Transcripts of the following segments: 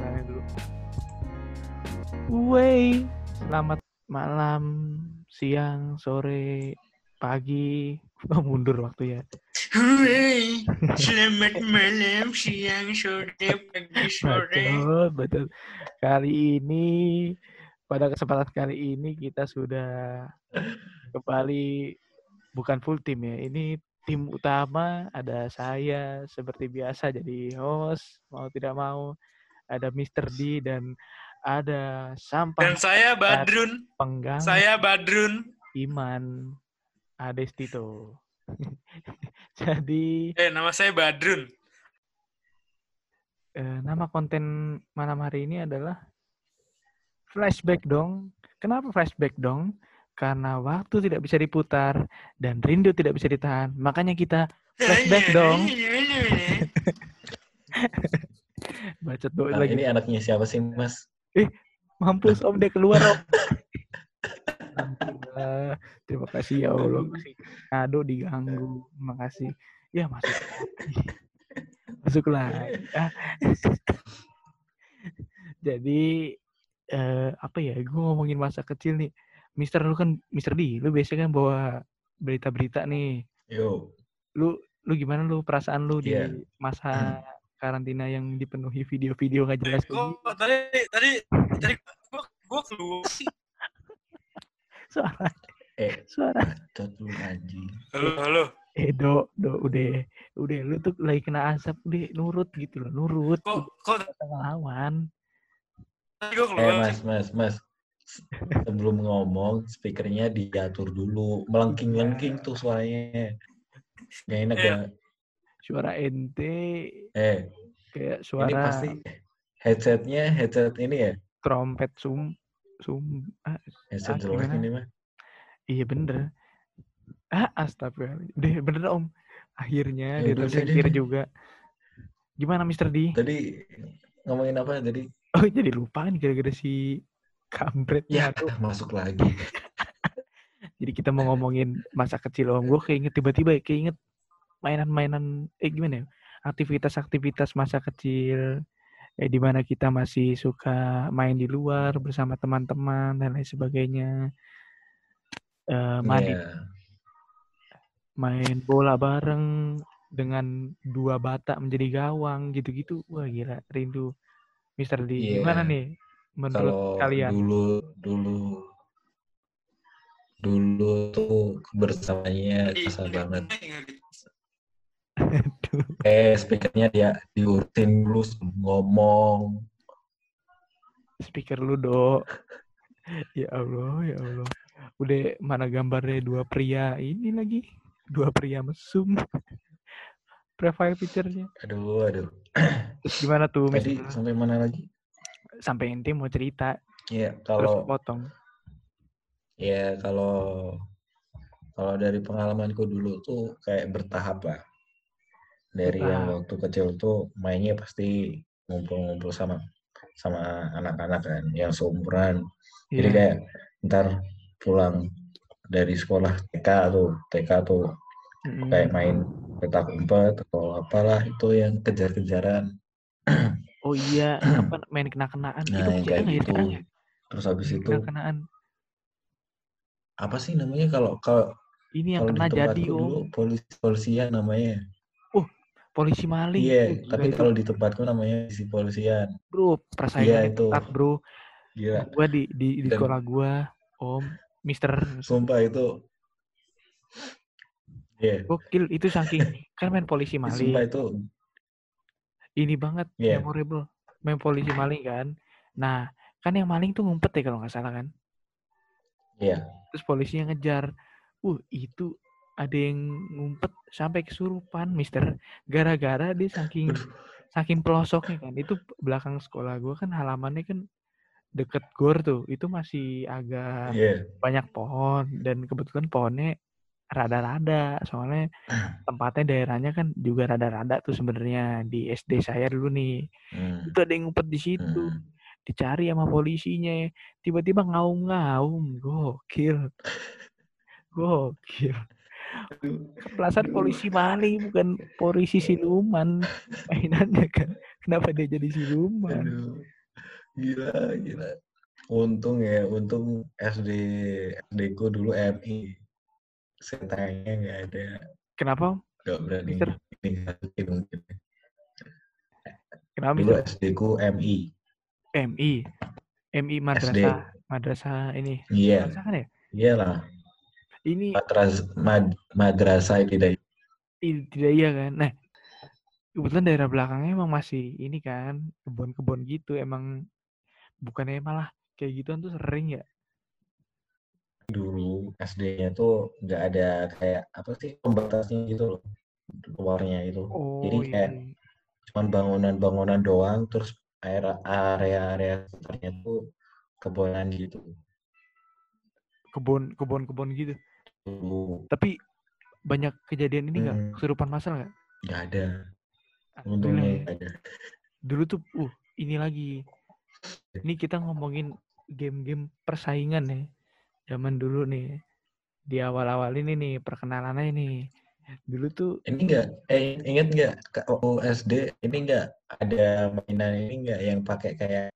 Misalnya dulu. Wey, selamat malam, siang, sore, pagi. Oh, mundur waktu ya. Hooray! Selamat malam, siang, sore, pagi, sore. Betul, betul. Kali ini, pada kesempatan kali ini kita sudah kembali bukan full tim ya. Ini tim utama ada saya seperti biasa jadi host mau tidak mau ada Mr. D dan ada sampah Dan saya Badrun. penggang Saya Badrun. Iman Adestito. Jadi Eh, nama saya Badrun. eh, nama konten malam hari ini adalah flashback dong. Kenapa flashback dong? Karena waktu tidak bisa diputar dan rindu tidak bisa ditahan. Makanya kita flashback dong. Bacot doi lagi. ini anaknya siapa sih, Mas? Mampus om dia keluar om. Alhamdulillah. Terima kasih ya Allah. Kado diganggu. Terima kasih. Ya masuk. lagi. Masuk lagi. Ah. Jadi eh, apa ya? Gue ngomongin masa kecil nih. Mister lu kan Mister D, lu biasanya kan bawa berita-berita nih. Yo, Lu lu gimana lu perasaan lu di Iya. masa karantina yang dipenuhi video-video gak jelas? Kok tadi tadi tadi gua gua keluar sih. Suara eh, suara lu anjing. Halo, halo. eh do do udah udah lu tuh lagi kena asap udah nurut gitu loh nurut Kok kok gua Eh, keluar Mas. Mas, Mas. Sebelum ngomong, speakernya diatur dulu. Melengking-lengking tuh suaranya. Gak enak Eh. ya. Suara ente Eh, kayak ini suara pasti headsetnya headset ini ya? trompet sum sum ah, Headset Ah, jelek ini mah. iya bener ah astagfirullah deh bener om akhirnya Ya dia tersingkir deh. juga gimana Mister D Tadi ngomongin apa tadi? oh jadi lupa nih gara-gara si kampret Ya, tuh masuk lagi. Jadi kita mau ngomongin masa kecil om. Gue keinget tiba-tiba ya, keinget mainan-mainan, eh gimana ya? Aktivitas-aktivitas masa kecil. Eh, di mana kita masih suka main di luar bersama teman-teman dan lain sebagainya. Eh, mandi, Iya. main bola bareng dengan dua bata menjadi gawang gitu-gitu. Wah gila, rindu. Mister D, Iya. gimana nih menurut Kalau kalian? dulu dulu dulu tuh kebersamaannya kerasa banget. Aduh. Eh, speakernya dia diurutin dulu ngomong. speaker lu do ya Allah ya Allah udah mana gambarnya dua pria ini lagi dua pria mesum profile picture-nya Aduh, aduh. terus gimana tuh Tadi misalnya sampai mana lagi? sampai inti mau cerita Ya, terus kalau potong ya kalau kalau dari pengalamanku dulu tuh kayak bertahap lah. Dari yang waktu kecil tuh mainnya pasti ngumpul-ngumpul sama sama anak-anak kan yang seumuran. Jadi Iya. kayak ntar pulang dari sekolah TK tuh, TK tuh kayak main petak umpet atau apalah itu yang kejar-kejaran. oh iya apa main kena-kenaan Nah, itu kayak ya gitu. ya Terus habis itu kena-kenaan apa sih namanya kalau kalau ini yang kalau di kena jadi dulu polisi polisian namanya. Polisi maling Iya, Tuh, gila tapi itu, kalau di tempatku namanya polisi polisian. bro persaingannya itu. ketat bro Gila, gua di di, di Dan- sekolah gua om Mister sumpah itu. Iya, Gokil itu saking kan main polisi sumpah maling itu. ini banget Iya. memorable main polisi maling kan nah kan yang maling tuh ngumpet ya kalau nggak salah kan Iya. terus polisinya ngejar uh itu ada yang ngumpet sampai kesurupan mister. Gara-gara dia saking saking pelosoknya kan. Itu belakang sekolah gua kan halamannya kan deket gor tuh. Itu masih agak Iya. banyak pohon dan kebetulan pohonnya rada-rada. Soalnya tempatnya daerahnya kan juga rada-rada tuh sebenarnya. Di SD saya dulu nih. Hmm. itu ada yang ngumpet di situ. Hmm. dicari sama polisinya. Tiba-tiba ngaum-ngaum gokil. Gokil perasaan polisi maling bukan polisi siluman mainannya kan Kenapa dia jadi siluman? Aduh. Gila, gila. Untung ya, untung SD SD ku dulu MI. Setanya nggak ada, Kenapa? Nggak berani masukin mungkin. Kenapa Dulu? SD ku MI. MI. MI madrasah. Madrasah ini. Iya, Madrasah kan ya? iyalah. Ini Matras, mad, madrasah tidak tidak iya kan. Nah, kebetulan daerah belakangnya emang masih ini kan kebun-kebun gitu emang bukannya malah kayak gituan tuh sering ya. dulu SD-nya tuh nggak ada kayak apa sih pembatasnya gitu loh luarnya itu. Jadi Oh kayak iya. cuman bangunan-bangunan doang terus area- area-area sekitarnya tuh kebonan gitu. Kebun kebun kebun gitu. Tapi banyak kejadian ini nggak Hmm. kesurupan masal nggak? nggak ada. Alhamdulillah Untungnya ya. ada. Dulu tuh uh ini lagi. Ini kita ngomongin game-game persaingan ya. Zaman dulu nih. Di awal-awal ini nih perkenalannya nih. Dulu tuh Ini enggak, eh ingat nggak waktu SD ini enggak ada mainan ini enggak yang pakai kayak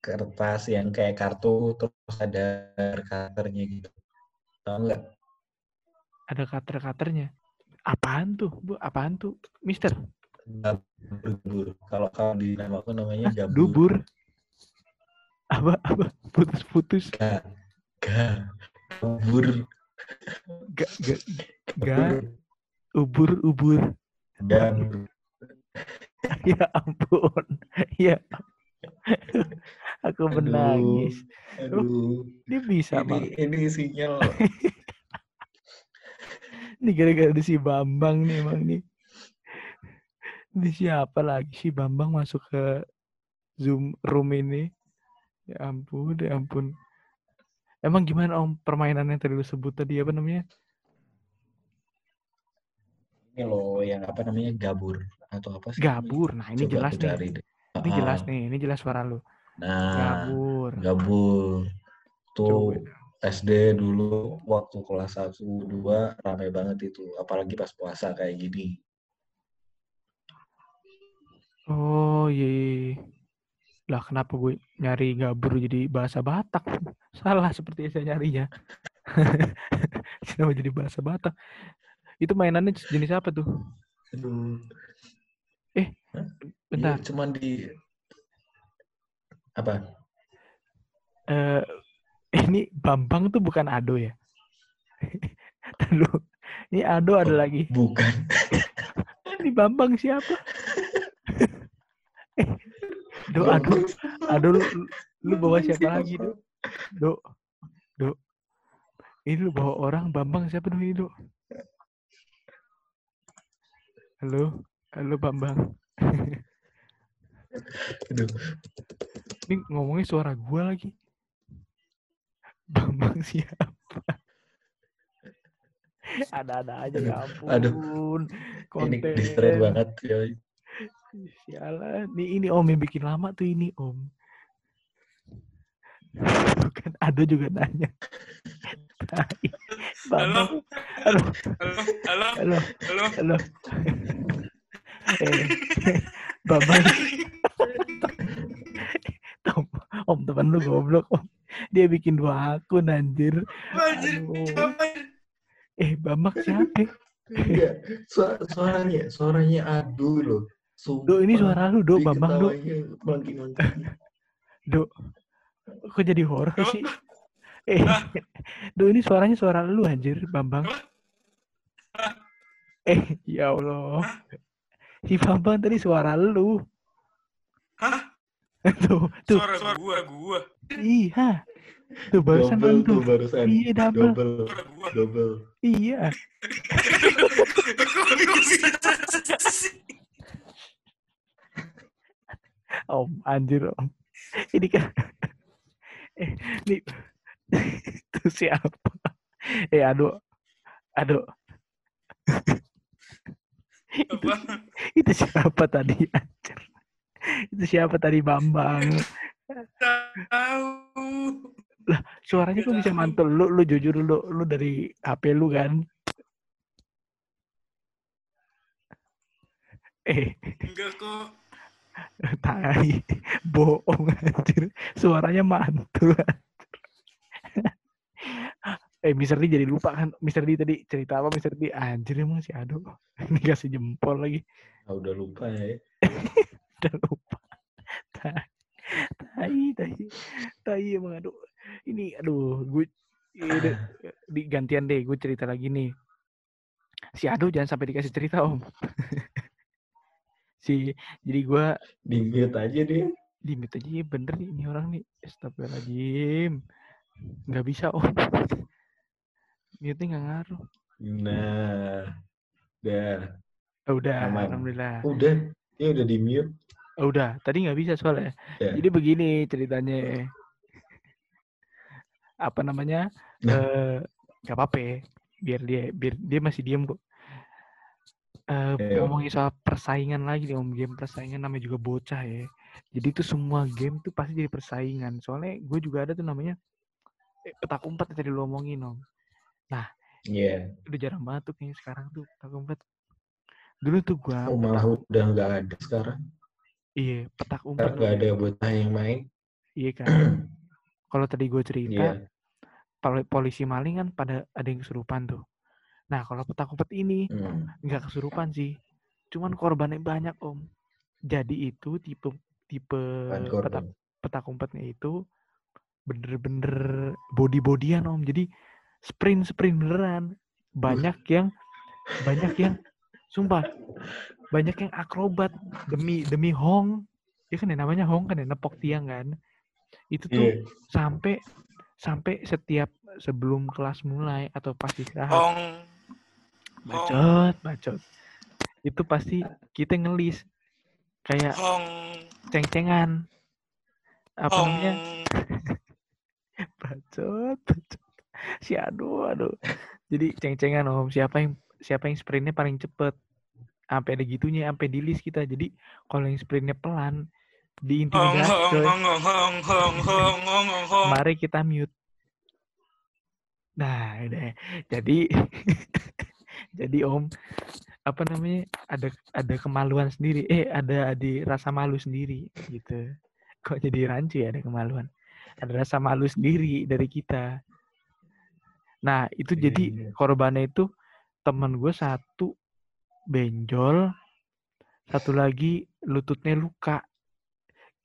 kertas yang kayak kartu terus ada karakternya gitu. Tahu nggak? Ada kater-katernya. Apaan tuh? Bu, apaan tuh? Mister, Gabur. Kalau kalau di nama aku namanya Hah? gabur. dubur. Apa apa putus-putus. Ga, ga, gabur. Gak gak gak ubur ubur. Gabur. ya ampun. Ya. Aku Aduh. menangis. Aduh. Dia bisa. Ini ini sinyal. Ini gara-gara si Bambang nih emang nih. Ini siapa lagi si Bambang masuk ke Zoom room ini? Ya ampun, ya ampun. Emang gimana Om permainan yang tadi lu sebut tadi apa namanya? Ini loh yang apa namanya gabur atau apa sih? Gabur. Nah, ini Coba jelas nih. cari deh. Ini jelas Ah, nih, ini jelas suara lu. Nah, Gabur. gabur. Tuh Coba. SD dulu waktu kelas 1 2 rame banget itu, apalagi pas puasa kayak gini. Oh, iya. iya, iya. Lah kenapa gue nyari gabur jadi bahasa Batak? Salah seperti saya nyarinya. Kenapa jadi bahasa Batak? Itu mainannya jenis apa tuh? Aduh. Eh, Hah? Bentar. Iya, cuman di apa? Eh, ini Bambang tuh bukan Ado ya? Lalu, ini Ado ada Oh, lagi. Bukan. Ini Bambang siapa? eh, Do, Ado, Ado lu, lu- bawa siapa lagi, Do? Do, Do. Ini lu bawa orang Bambang siapa dong ini, Do? Halo, halo Bambang. Aduh. Ini ngomongnya suara gua lagi. Bambang siapa? Ada-ada aja, ya ampun. Aduh. Konten. Ini distract banget ya. Sialan. Nih ini Om yang bikin lama tuh ini Om. Bukan ada juga nanya. Halo, Halo, halo, halo, halo. halo. eh, Bambang. Om, om teman lu goblok Om. Dia bikin dua akun anjir. Anjir? Eh, Bambang siapa? Iya, Su- suaranya, suaranya aduh loh. Do, ini Sumpah. suara lu, Do, Bambang, Do. Do, kok jadi horor sih? Eh, Do ini suaranya suara lu anjir, Bambang. Eh, ya Allah. Si Bambang tadi suara lu. Hah? Tuh, tuh. Suara suara gua, gua. Iya. Tuh barusan Double kan tuh barusan. Iya, double. Double. Double. Iya. Om, anjir Om. Ini kan eh ini itu siapa? Eh, aduh. Aduh, Apa? itu siapa tadi anjir? Itu siapa tadi Bambang? Tahu. Suaranya kok bisa mantul? Lu lu jujur lu lu dari HP lu kan? Eh, Enggak kok. Tai. Bohong anjir. Suaranya mantul. eh Mister D jadi lupa kan Mister D tadi cerita apa Mister D anjir emang si Ado ini kasih jempol lagi Ah, udah lupa ya. udah lupa tai tai tai tai emang aduh ini aduh gue ini, di gantian deh gue cerita lagi nih si Ado jangan sampai dikasih cerita om si jadi gue Di mute aja deh. limit aja ya bener nih ini orang nih Astagfirullahaladzim nggak bisa om mute nggak ngaruh Nah, udah. Oh, udah Aman. alhamdulillah Udah, dia udah di mute. Oh, udah tadi nggak bisa soalnya Ya. jadi begini ceritanya apa namanya Nah. eh nggak apa-apa ya, biar dia biar dia masih diem kok Eh Ayo. ngomongin soal persaingan lagi nih om game persaingan namanya juga bocah ya jadi itu semua game tuh pasti jadi persaingan soalnya gue juga ada tuh namanya eh, petak umpet yang tadi lo omongin om Iya. udah jarang banget tuh kayaknya sekarang tuh petak umpet dulu tuh gue Oh, malah udah nggak ada sekarang. iya petak umpet nggak ada bocah yang main. iya kan kalau tadi gue cerita pol- polisi maling kan pada ada yang kesurupan tuh. Nah kalau petak umpet ini Hmm. nggak kesurupan sih, cuman korbannya banyak om. Jadi itu tipe tipe petak umpetnya itu bener-bener body bodyan om. Jadi sprint sprint beneran. Banyak yang banyak yang sumpah banyak yang akrobat demi demi hong. Ya kan ya namanya hong kan ya nepok tiang kan. Itu tuh Iya. sampai sampai setiap sebelum kelas mulai atau pas istirahat Hong. bacot bacot itu pasti kita ngelis kayak Hong. ceng-cengan apa Hong. namanya bacot bacot si aduh aduh jadi ceng-cengan om siapa yang siapa yang sprintnya paling cepet sampai ada gitunya sampai di list kita jadi kalau yang sprintnya pelan. Diintimidasi mari kita mute. Nah, udah. Jadi jadi Om apa namanya? Ada ada kemaluan sendiri. Eh, ada di rasa malu sendiri gitu. Kok jadi rancu ya ada kemaluan. Ada rasa malu sendiri dari kita. Nah, itu Iya, jadi iya. korbannya itu temen gue satu benjol, satu lagi lututnya luka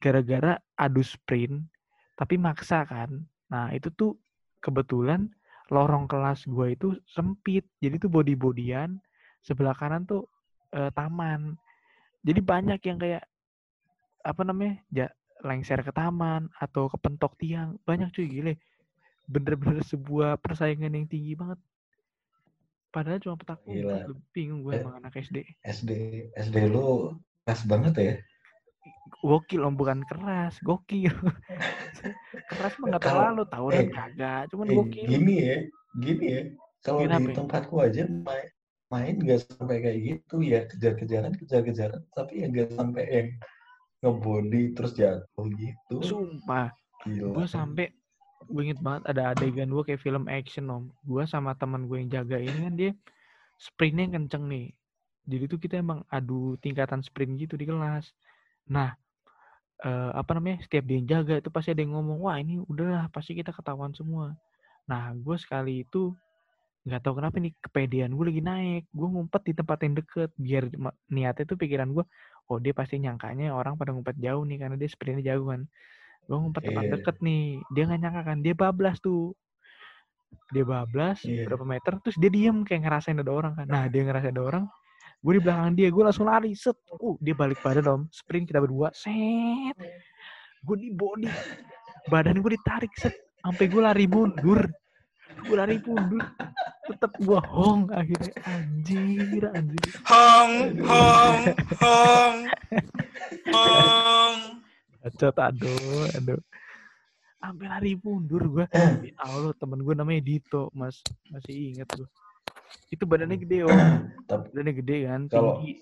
gara-gara adu sprint tapi maksa kan. Nah, itu tuh kebetulan lorong kelas gue itu sempit. Jadi tuh body-bodyan, sebelah kanan tuh eh, taman. Jadi banyak yang kayak apa namanya? Ja, lengser ke taman atau kepentok tiang. Banyak cuy gile. Bener-bener sebuah persaingan yang tinggi banget. Padahal cuma petak umpet. Bingung gue Eh. emang anak SD. SD SD lu keras banget ya. Gokil om bukan keras, gokil. keras mah nggak terlalu, tawuran eh, kagak, cuman Eh, gokil. gini ya, gini ya. Kalau di ya? tempatku aja main main nggak sampai kayak gitu ya kejar-kejaran kejar-kejaran tapi ya nggak sampai yang ngebody terus jatuh gitu Sumpah, gue sampai gue inget banget ada adegan gue kayak film action om. Gue sama teman gue yang jaga ini kan dia sprintnya kenceng nih. Jadi tuh kita emang adu tingkatan sprint gitu di kelas. Nah, eh, apa namanya? Setiap dia yang jaga itu pasti ada yang ngomong, wah ini udahlah pasti kita ketahuan semua. Nah, gue sekali itu nggak tahu kenapa nih kepedean gue lagi naik. Gue ngumpet di tempat yang deket biar niatnya tuh pikiran gue, oh dia pasti nyangkanya orang pada ngumpet jauh nih karena dia sprintnya jauh kan. Gue ngumpet tempat Iya. deket nih, dia nggak nyangka kan, dia bablas tuh. Dia bablas Iya. berapa meter, terus dia diem kayak ngerasain ada orang kan. Nah dia ngerasain ada orang, gue di belakang dia, gue langsung lari, set. Uh, dia balik badan om, sprint kita berdua, set. Gue di body, badan gue ditarik, set. Sampai gue lari mundur. Gue lari mundur. Tetep gue hong akhirnya. Anjir, anjir. Hong. Hong. Hong. Hong. Bacot, aduh, aduh. Sampai lari mundur gue. Ya Allah, temen gue namanya Dito, mas. Masih inget gue. Itu badannya gede, om. Tapi Badannya gede kan, Kalau- tinggi.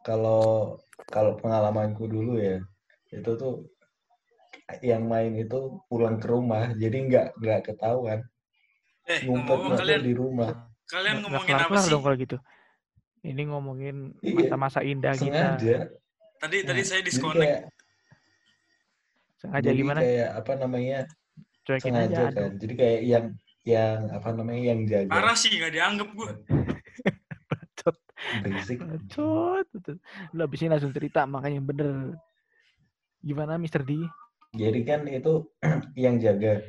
kalau kalau pengalamanku dulu ya itu tuh yang main itu pulang ke rumah jadi nggak nggak ketahuan Eh, ngumpet ngomong kalian di rumah kalian Nggak ngomongin apa sih? dong kalau gitu. Ini ngomongin Iya, masa-masa indah kita. sengaja Tadi Ya, tadi saya Jadi disconnect. kayak Sengaja jadi gimana? kayak apa namanya Cuekin sengaja aja. kan. Aduh. Jadi kayak yang yang apa namanya yang jaga Parah sih nggak dianggap gue. Bacot. berisik. Bacot. Lu abis ini langsung cerita makanya bener. Gimana Mr. D? Jadi kan itu yang jaga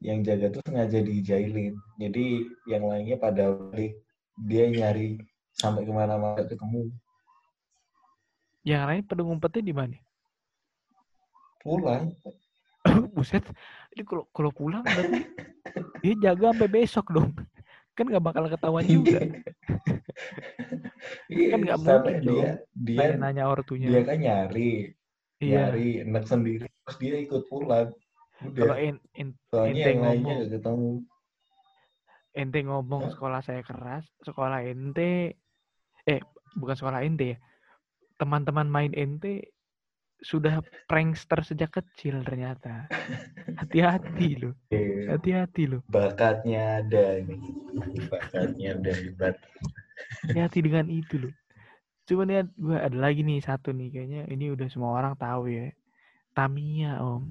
yang jaga tuh sengaja dijailin. Jadi yang lainnya pada balik dia nyari sampai ke mana-mana ketemu Yang lain pada ngumpetnya di mana? pulang. Buset. Ini kalau kalau pulang berarti dia jaga sampai besok dong. Kan nggak bakal ketahuan juga. Iya, Kan nggak mungkin dia dong. dia Nanya-nanya ortunya. dia kan nyari iya. nyari enak sendiri terus dia ikut pulang. Kalau en- Soalnya ente yang ngomong. ketemu. ente ngomong Hah? sekolah saya keras, sekolah ente, eh bukan sekolah ente ya, teman-teman main ente sudah prankster sejak kecil ternyata. Hati-hati loh, hati-hati loh, bakatnya ada ini bakatnya ada hebat hati-hati dengan itu loh. Cuman ya gue ada lagi nih satu nih kayaknya ini udah semua orang tahu ya. Tamiya om,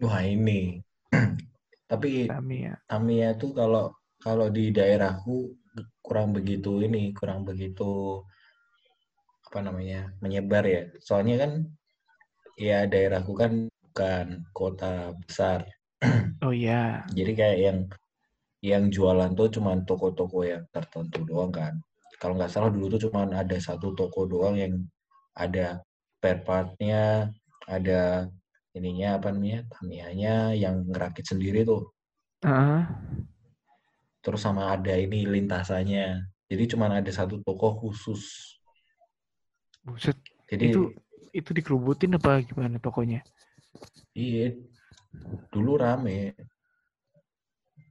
wah ini tapi Tamiya. Tamiya tuh kalau kalau di daerahku kurang begitu ini kurang begitu apa namanya menyebar ya. Soalnya kan ya daerahku kan bukan kota besar. Oh iya, jadi kayak yang yang jualan tuh cuman toko-toko yang tertentu doang kan. Kalau nggak salah dulu tuh cuman ada satu toko doang yang ada spare part-nya ada ininya apa namanya Tamiya-nya yang ngerakit sendiri tuh. Heeh. terus sama ada ini lintasannya. Jadi cuman ada satu toko khusus buset. jadi Itu itu dikerubutin apa gimana tokonya? iya dulu rame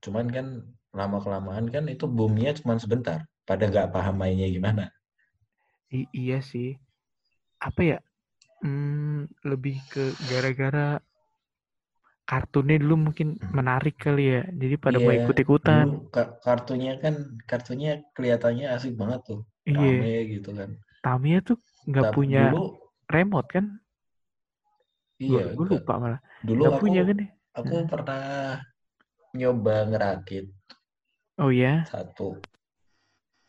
cuman kan lama kelamaan kan itu boomnya cuman sebentar pada nggak paham mainnya gimana I- iya sih. Apa ya? Hmm, lebih ke gara-gara kartunnya dulu mungkin menarik kali ya. Jadi pada mau Iya, ikut-ikutan. kartunya kan kartunya kelihatannya asik banget tuh Iya. rame gitu kan Tamiya tuh nggak punya dulu remote kan? iya Gue lupa malah. dulu Nggak aku punya kan ya? aku pernah nyoba ngerakit Oh ya? satu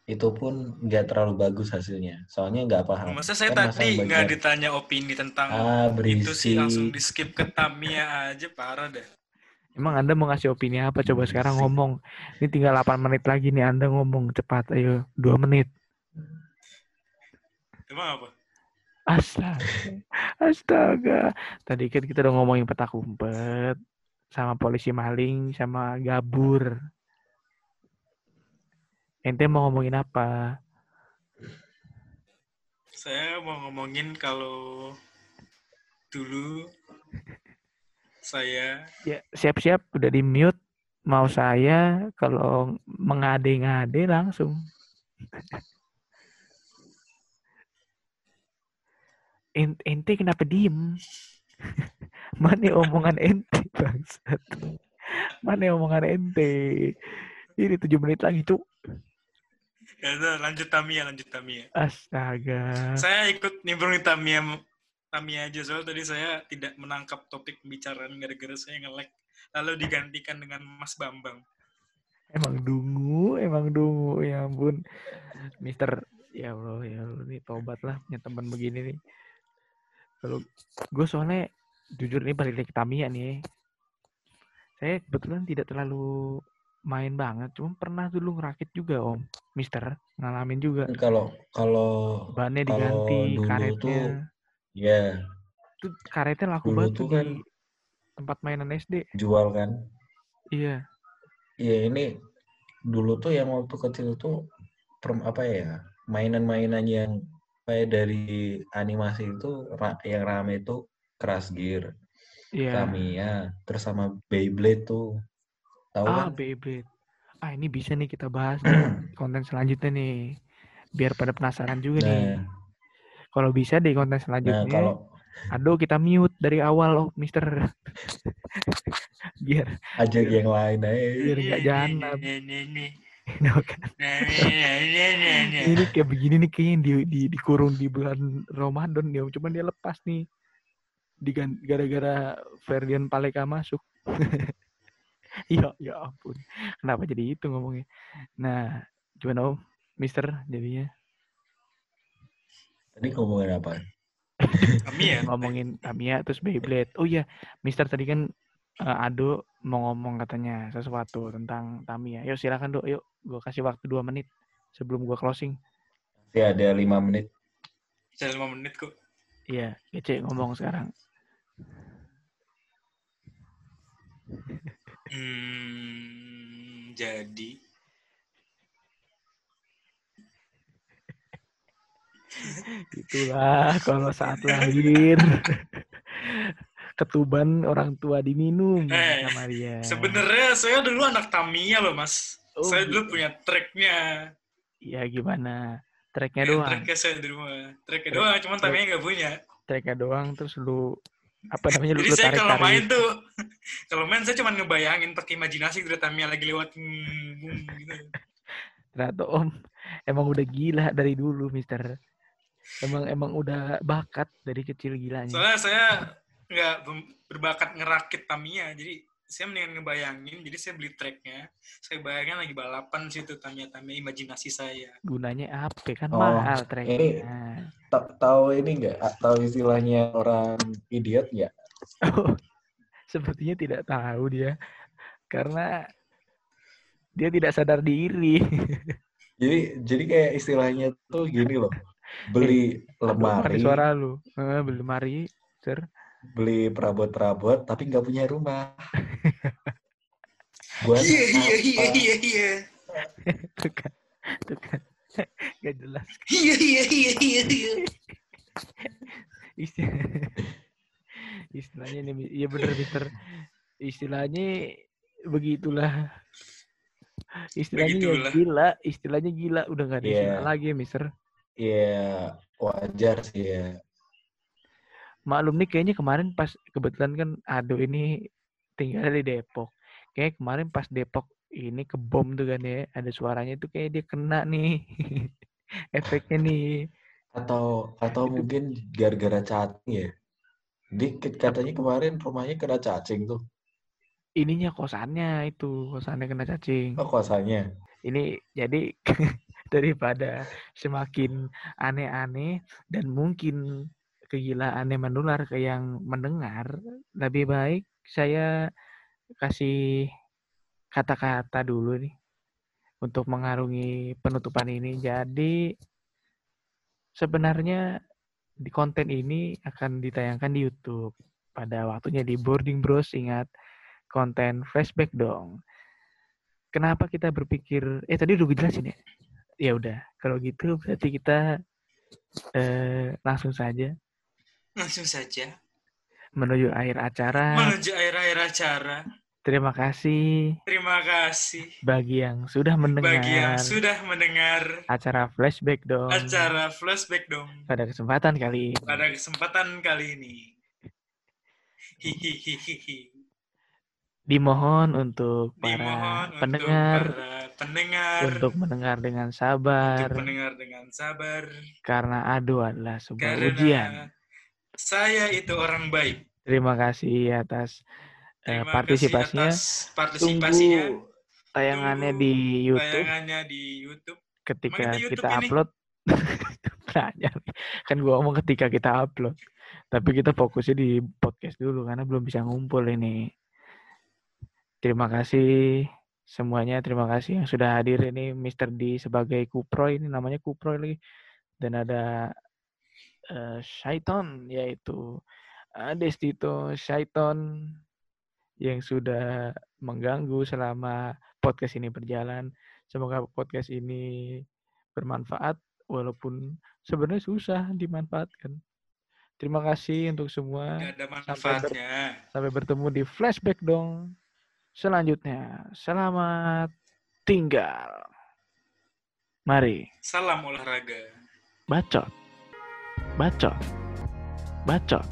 itu pun nggak terlalu bagus hasilnya soalnya nggak paham Masa saya Kan tadi nggak ditanya opini tentang ah itu sih langsung berisi di skip ke Tamiya aja parah dah. Emang Anda mau ngasih opini apa? Coba sekarang ngomong. Ini tinggal 8 menit lagi nih Anda ngomong cepat. Ayo, 2 menit. Emang apa? Astaga. Astaga. Tadi kan kita udah ngomongin petak umpet sama polisi maling sama gabur. Ente mau ngomongin apa? Saya mau ngomongin kalau dulu saya Ya, siap-siap udah di mute. Mau saya kalau mengade-ngade langsung. En- Ente kenapa diem? Mana omongan ente bangsat? Mana omongan ente? Ini tujuh menit lagi tuh. ya udah, lanjut Tamiya lanjut Tamiya. Astaga. Saya ikut nimbrungin Tamiya Tamiya aja soal tadi saya tidak menangkap topik pembicaraan gara-gara saya nge-lag lalu digantikan dengan Mas Bambang. Emang dungu, emang dungu. Ya ampun. Mister, ya Allah, ya Allah. Nih tobat lah punya teman begini nih. Kalau gue soalnya jujur nih balik lagi Tamiya nih. Saya kebetulan tidak terlalu main banget. Cuma pernah dulu ngerakit juga om. Mister, ngalamin juga. kalau kalau Bannya diganti, dulu karetnya. tuh, ya Tuh karetnya laku Dulu banget tuh tuh kan di tempat mainan SD. jual kan Iya. Iya ini dulu tuh yang waktu kecil tuh per- apa ya mainan-mainan yang kayak dari animasi itu yang rame itu Crash Gear, Iya. Tamiya, terus sama Beyblade tuh tahu Ah, kan? Beyblade. Ah, ini bisa nih kita bahas nih konten selanjutnya nih. Biar pada penasaran juga nih. Nah, Kalau bisa di konten nah selanjutnya, kalau aduh kita mute dari awal oh, Mister. biar ajak yang lain aja. Biar nggak Nih, kan? Ini kayak begini nih kayaknya di, di dikurung di bulan Ramadan dia, cuman dia lepas nih. Digan- gara-gara Ferdian Paleka masuk. ya, ya ampun. Kenapa jadi itu ngomongnya? Nah, gimana Om? Mister jadinya Tadi ngomongin apa? Kami ya. ngomongin Tamiya terus Beyblade. Oh iya, Mister tadi kan eh, Ado mau ngomong katanya sesuatu tentang Tamiya. Yuk silakan Dok, yuk gua kasih waktu dua menit sebelum gua closing. Nanti ada lima menit. Saya lima menit kok. Iya, Ece ngomong sekarang. Hmm, jadi Itulah kalau saat lahir ketuban orang tua diminum Eh, sama dia. sebenarnya saya dulu anak Tamiya loh mas. Oh, saya dulu gitu. punya tracknya. Iya gimana? Tracknya Ya, doang. tracknya saya di rumah. Tracknya Track- doang, cuman track. Tamiya nggak punya. Tracknya doang terus lu apa namanya lu, Jadi lu saya kalau main tuh, kalau main saya cuma ngebayangin pakai imajinasi gitu Tamiya lagi lewat hmm, bum, gitu. Ternyata Om emang udah gila dari dulu, Mister. Emang emang udah bakat dari kecil gilanya. Soalnya saya nggak berbakat ngerakit Tamiya, jadi saya mendingan ngebayangin, jadi saya beli tracknya, saya bayangin lagi balapan situ Tamiya-Tamiya imajinasi saya. Gunanya apa kan Oh, mahal ini- tracknya. Ta- Tahu ini nggak? Tahu istilahnya orang idiot nggak? Oh, sepertinya tidak tahu dia karena dia tidak sadar diri. Jadi jadi kayak istilahnya tuh gini loh. Beli mati lemari, suara lu. Eh, beli lemari, Sir. Beli perabot-perabot, tapi nggak punya rumah. Buat Iya, iya, iya, iya, iya. Tuh kan. Tuh kan. Gak jelas. Iya, iya, iya, iya, iya. Istilah, istilahnya ini, iya bener, Mister. Istilahnya begitulah. Istilahnya ya Begitulah. gila, istilahnya gila. Udah gak ada Iya. istilah lagi, Mister. Iya, wajar sih ya. Maklum nih kayaknya kemarin pas kebetulan kan Ado ini tinggal di Depok. Kayak kemarin pas Depok ini kebom tuh kan ya, ada suaranya tuh kayak dia kena nih. Efeknya nih. Atau atau Itu- mungkin gara-gara cacing ya. Dikit katanya kemarin rumahnya kena cacing tuh. Ininya kosannya itu, kosannya kena cacing. Oh, kosannya. Ini jadi daripada semakin aneh-aneh dan mungkin kegilaannya menular ke yang mendengar, lebih baik saya kasih kata-kata dulu nih untuk mengarungi penutupan ini. Jadi sebenarnya di konten ini akan ditayangkan di YouTube pada waktunya di Boarding Bros. Ingat konten flashback dong. Kenapa kita berpikir? Eh tadi udah gue jelasin ya. Ya udah, kalau gitu berarti kita eh, langsung saja Langsung saja menuju akhir acara. menuju akhir-akhir acara. Terima kasih Terima kasih bagi yang sudah mendengar bagi yang sudah mendengar acara flashback dong acara flashback dong pada kesempatan kali ini. pada kesempatan kali ini. Hihihihi. Dimohon untuk para Dimohon pendengar untuk para pendengar untuk mendengar dengan sabar untuk mendengar dengan sabar karena adu adalah sebuah karena ujian. Saya itu orang baik. Terima kasih atas eh, Terima partisipasinya. kasih atas partisipasinya. Tunggu tayangannya Tunggu di YouTube Tayangannya di YouTube. ketika itu YouTube kita ini? upload. Nanya, kan gua ngomong ketika kita upload. Tapi kita fokusnya di podcast dulu karena belum bisa ngumpul ini. Terima kasih semuanya. Terima kasih yang sudah hadir ini Mr. D sebagai Kupro ini namanya Kupro lagi. Dan ada eh, Syaiton yaitu eh, Destito Syaiton yang sudah mengganggu selama podcast ini berjalan. Semoga podcast ini bermanfaat walaupun sebenarnya susah dimanfaatkan. Terima kasih untuk semua. Ada ber- manfaatnya. Sampai bertemu di flashback dong. Selanjutnya, selamat tinggal. Mari, Salam olahraga. bacot. Bacot. Bacot.